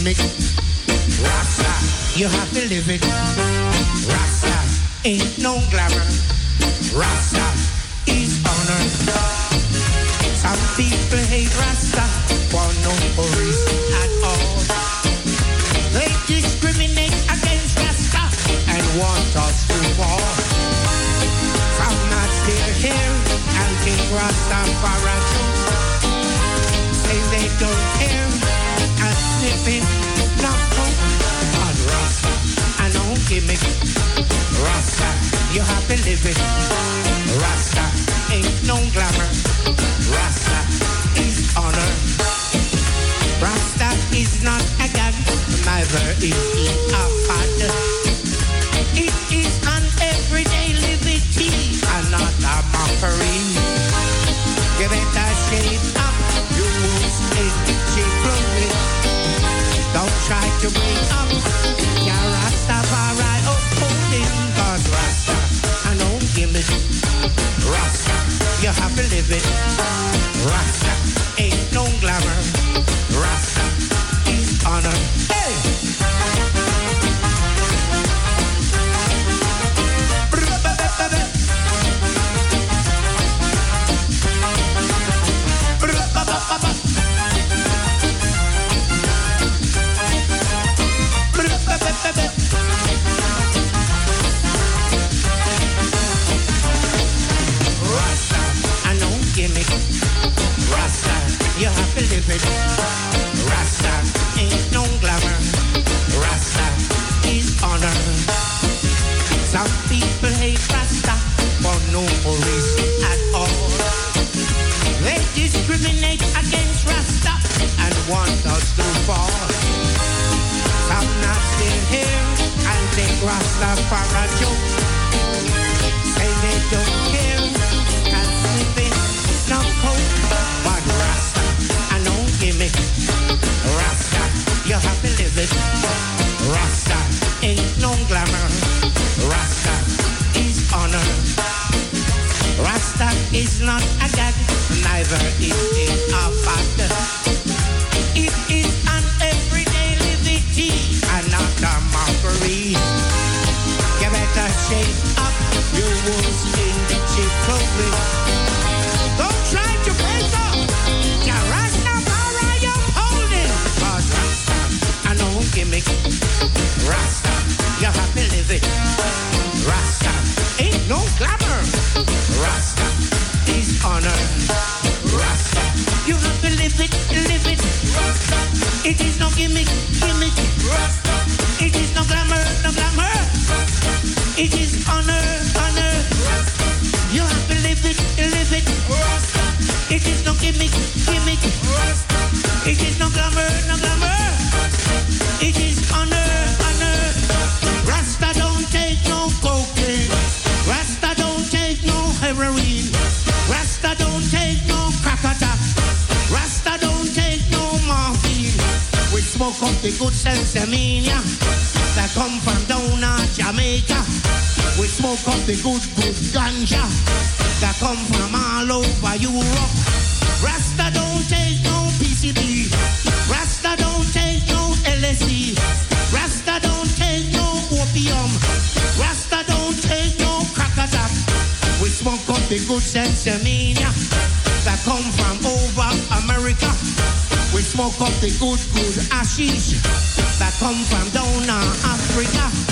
gimmick. Rasta, you have to live it. Rasta ain't no glamour. Rasta is honor. Some people hate Rasta for no reason at all. They discriminate against Rasta and want us to fall. Some not still here and think Rastafari say they don't and sniffing not on Rasta and no gimmick. Rasta, you to live. Rasta ain't no glamour. Rasta is honor. Rasta is not a god, neither is he a fad. It is an everyday liberty and not a mockery. Give it a shade up, you will stay. Don't try to up oh, cause Rasta, I don't give you have to live it. Rasta ain't no glamour. Rasta is honor. Come from down in Jamaica. We smoke up the good, good ganja that come from all over Europe. Rasta don't take no PCP. Rasta don't take no LSD. Rasta don't take no opium. Rasta don't take no crack attack. We smoke up the good sensimania that come from over America. We smoke up the good, good ashes that come from down in Africa.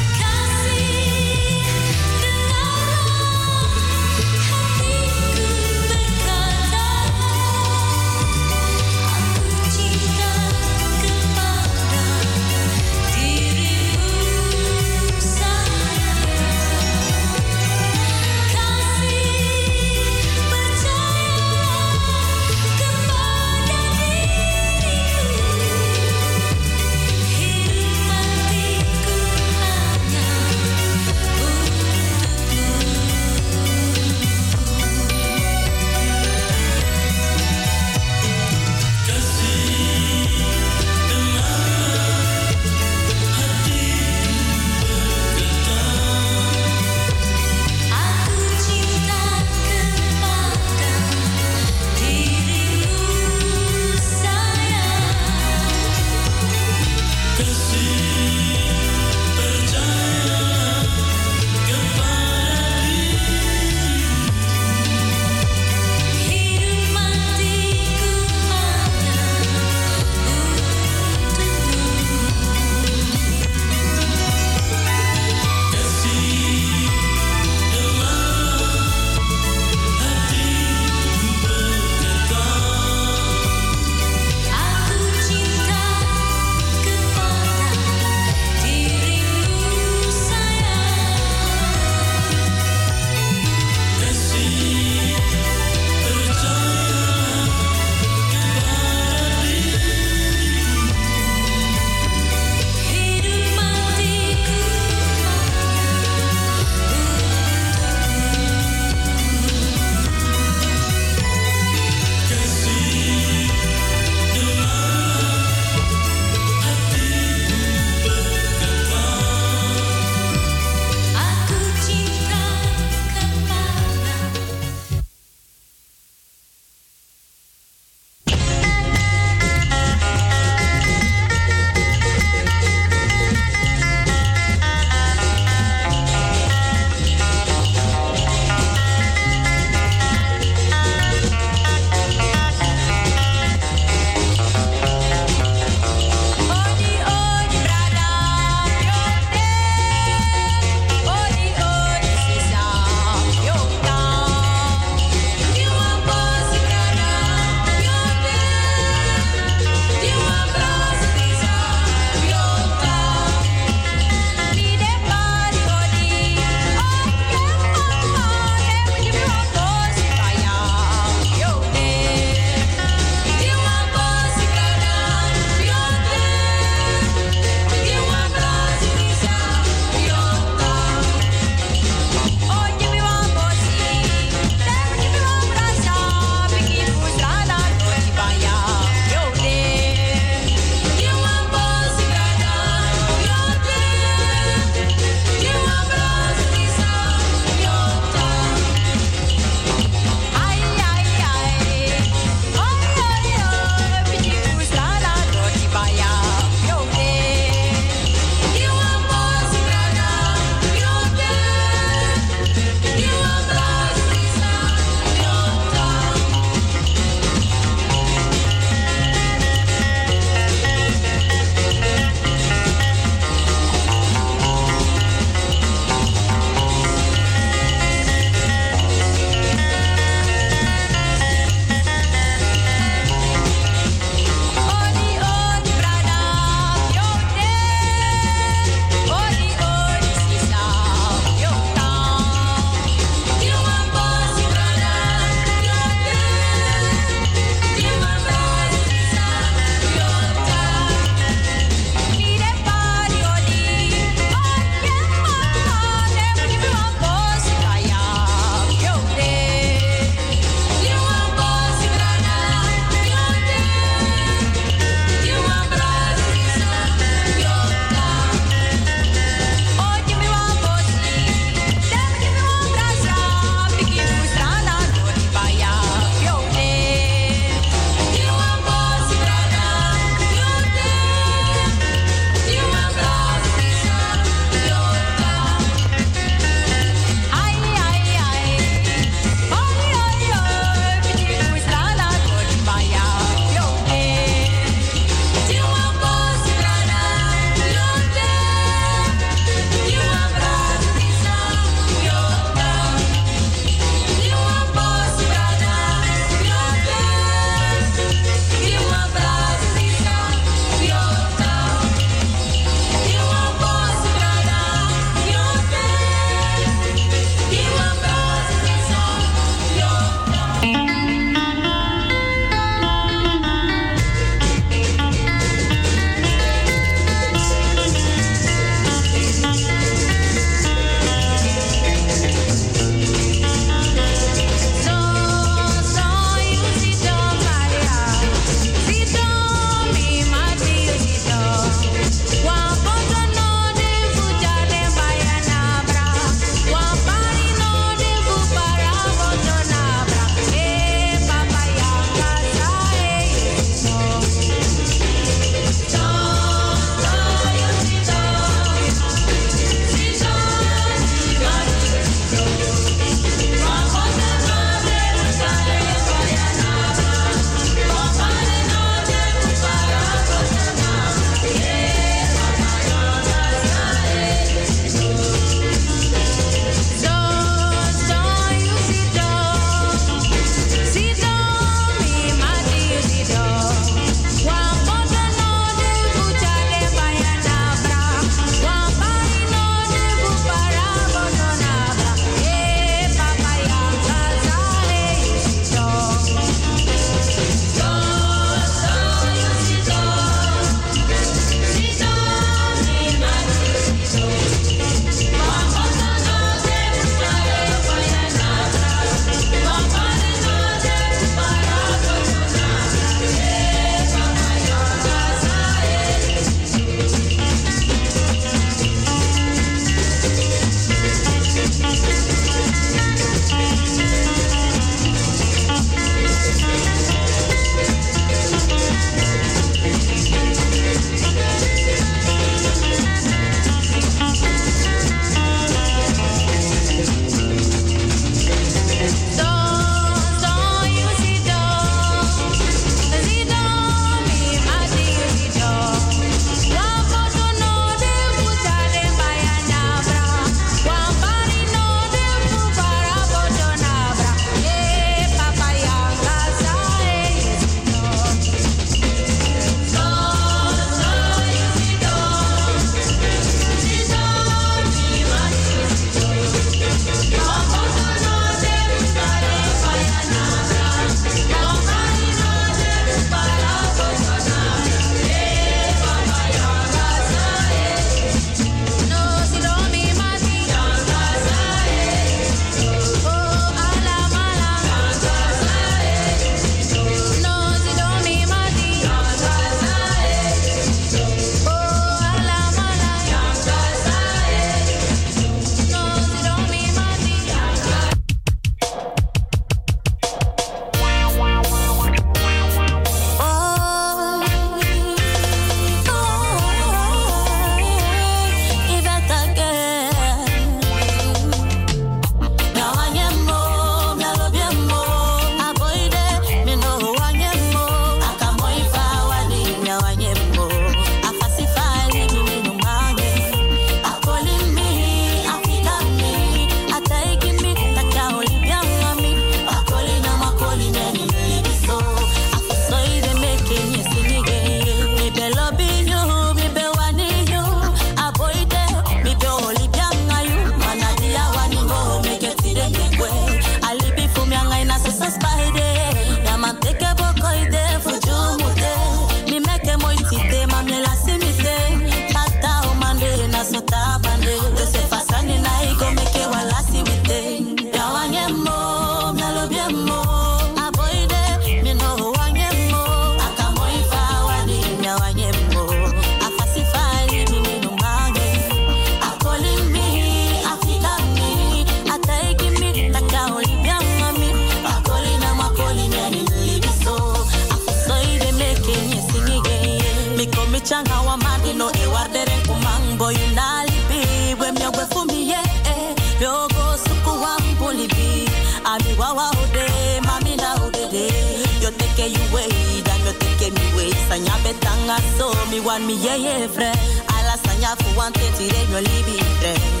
sanga so mi wan mi ye ye fre. Ala sanya fu wan te tire yo libi fre.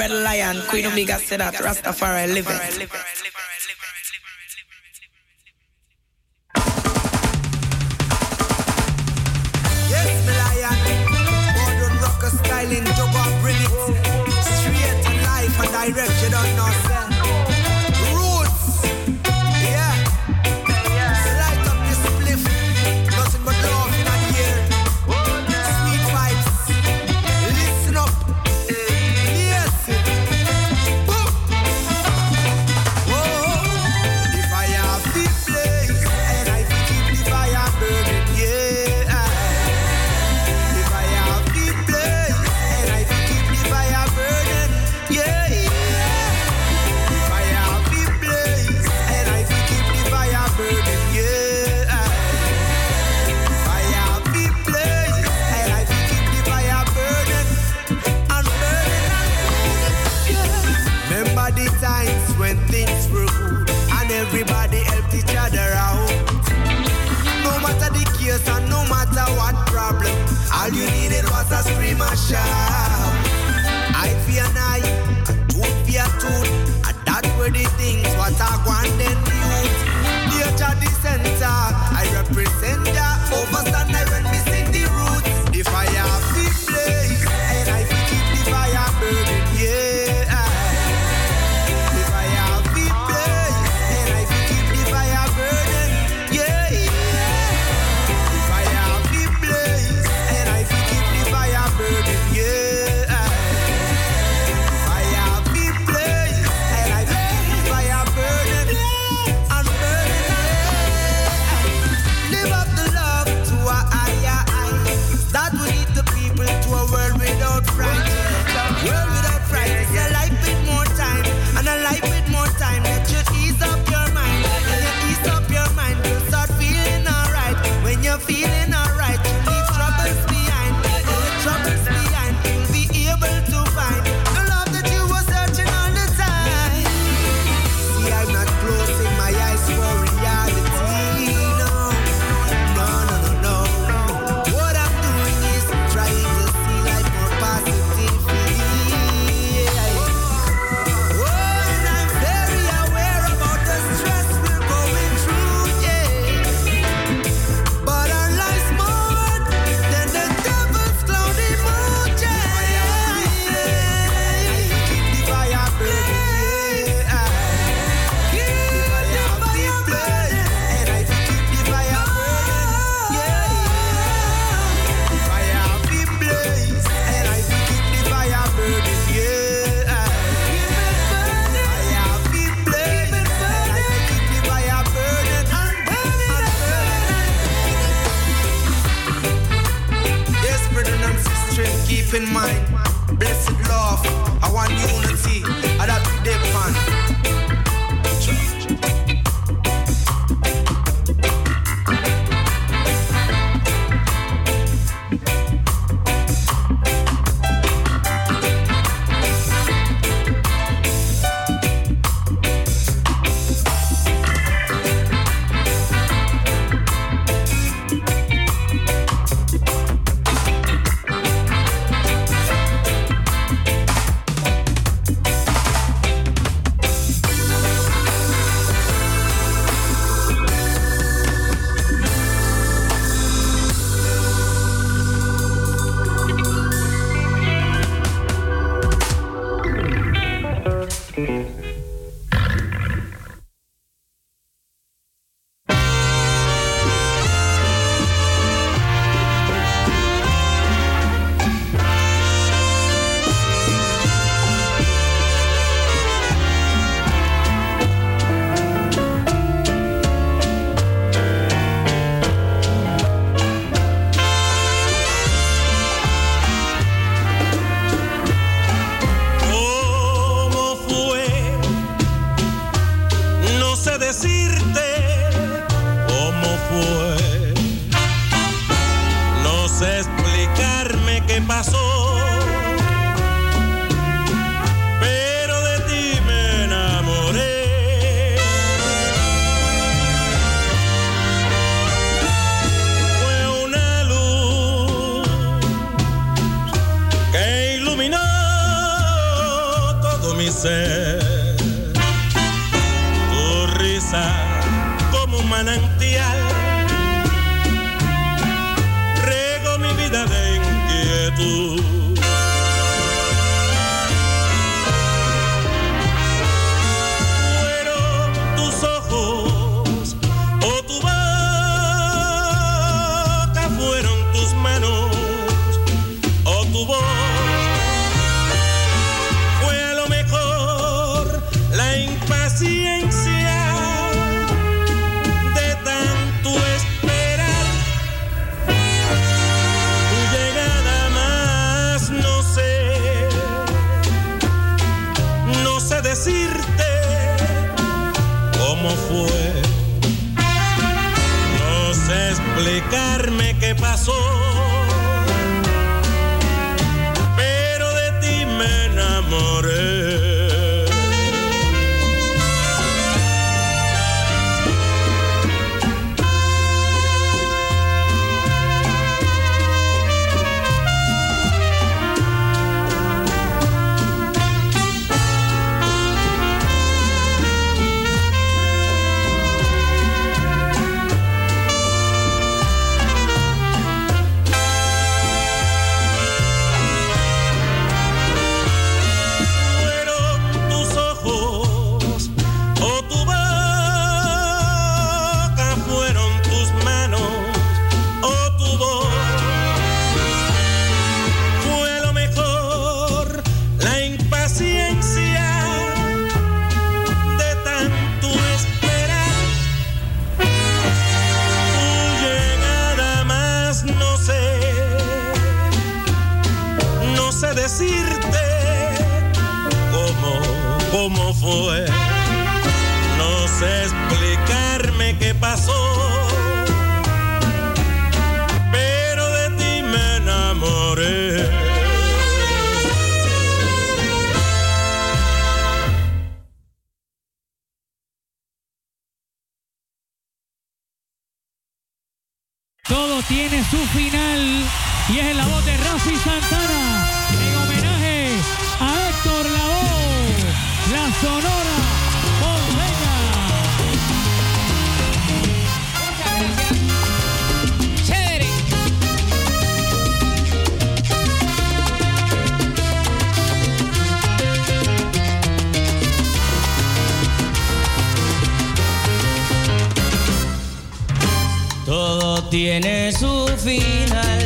Red Lion, Queen Omega said that Rastafari live it. in mind. Blessed love, I want unity. cómo fue. No sé explicarme qué pasó. Pero de ti me enamoré. Todo tiene su final y es en la voz de Rafi Santana. tiene su final.